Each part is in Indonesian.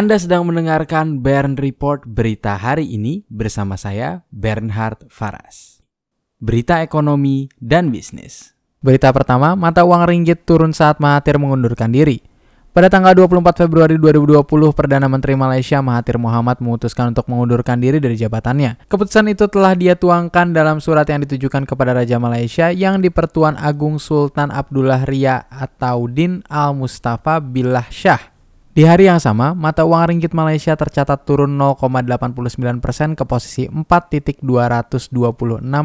Anda sedang mendengarkan Bern Report berita hari ini bersama saya Bernhard Faras. Berita ekonomi dan bisnis. Berita pertama, mata uang ringgit turun saat Mahathir mengundurkan diri. Pada tanggal 24 Februari 2020, Perdana Menteri Malaysia Mahathir Mohamad memutuskan untuk mengundurkan diri dari jabatannya. Keputusan itu telah dia tuangkan dalam surat yang ditujukan kepada Raja Malaysia yang dipertuan Agung Sultan Abdullah Ria atau Din Al-Mustafa Billah Shah di hari yang sama, mata uang ringgit Malaysia tercatat turun 0,89% ke posisi 4.226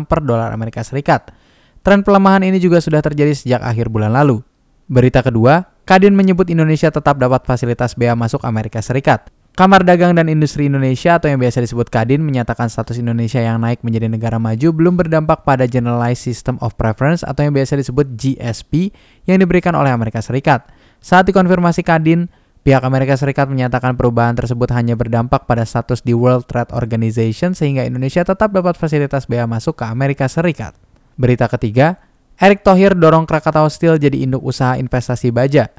per dolar Amerika Serikat. Tren pelemahan ini juga sudah terjadi sejak akhir bulan lalu. Berita kedua, Kadin menyebut Indonesia tetap dapat fasilitas bea masuk Amerika Serikat. Kamar Dagang dan Industri Indonesia atau yang biasa disebut Kadin menyatakan status Indonesia yang naik menjadi negara maju belum berdampak pada Generalized System of Preference atau yang biasa disebut GSP yang diberikan oleh Amerika Serikat. Saat dikonfirmasi Kadin, Pihak Amerika Serikat menyatakan perubahan tersebut hanya berdampak pada status di World Trade Organization sehingga Indonesia tetap dapat fasilitas bea masuk ke Amerika Serikat. Berita ketiga, Erick Thohir dorong Krakatau Steel jadi induk usaha investasi baja.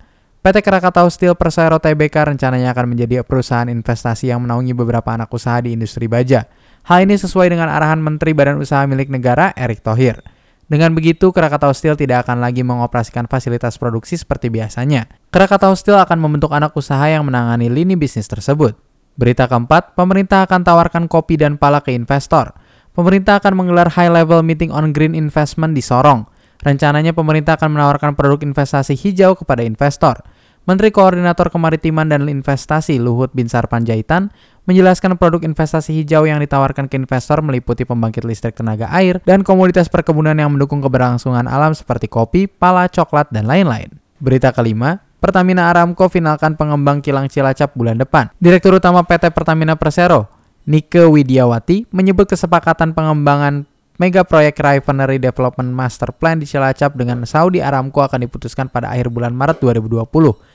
PT Krakatau Steel Persero Tbk rencananya akan menjadi perusahaan investasi yang menaungi beberapa anak usaha di industri baja. Hal ini sesuai dengan arahan Menteri Badan Usaha Milik Negara Erick Thohir. Dengan begitu, Krakatau Steel tidak akan lagi mengoperasikan fasilitas produksi seperti biasanya. Krakatau Steel akan membentuk anak usaha yang menangani lini bisnis tersebut. Berita keempat, pemerintah akan tawarkan kopi dan pala ke investor. Pemerintah akan menggelar high-level meeting on green investment di Sorong. Rencananya pemerintah akan menawarkan produk investasi hijau kepada investor. Menteri Koordinator Kemaritiman dan Investasi Luhut Binsar Panjaitan menjelaskan produk investasi hijau yang ditawarkan ke investor meliputi pembangkit listrik tenaga air dan komoditas perkebunan yang mendukung keberlangsungan alam seperti kopi, pala, coklat, dan lain-lain. Berita kelima, Pertamina Aramco finalkan pengembang kilang Cilacap bulan depan. Direktur Utama PT Pertamina Persero, Nike Widiawati, menyebut kesepakatan pengembangan mega proyek Refinery Development Master Plan di Cilacap dengan Saudi Aramco akan diputuskan pada akhir bulan Maret 2020.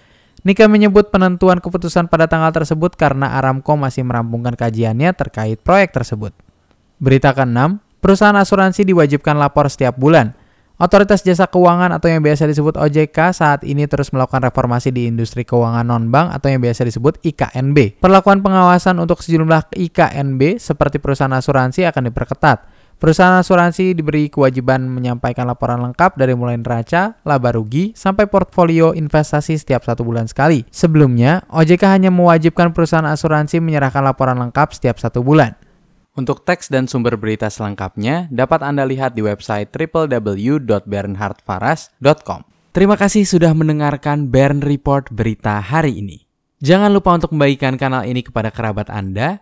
Nika menyebut penentuan keputusan pada tanggal tersebut karena Aramco masih merampungkan kajiannya terkait proyek tersebut. Berita ke-6, perusahaan asuransi diwajibkan lapor setiap bulan. Otoritas Jasa Keuangan atau yang biasa disebut OJK saat ini terus melakukan reformasi di industri keuangan non-bank atau yang biasa disebut IKNB. Perlakuan pengawasan untuk sejumlah IKNB seperti perusahaan asuransi akan diperketat. Perusahaan asuransi diberi kewajiban menyampaikan laporan lengkap dari mulai neraca, laba rugi, sampai portfolio investasi setiap satu bulan sekali. Sebelumnya, OJK hanya mewajibkan perusahaan asuransi menyerahkan laporan lengkap setiap satu bulan. Untuk teks dan sumber berita selengkapnya dapat Anda lihat di website www.bernhardfaras.com. Terima kasih sudah mendengarkan Bern Report berita hari ini. Jangan lupa untuk membagikan kanal ini kepada kerabat Anda,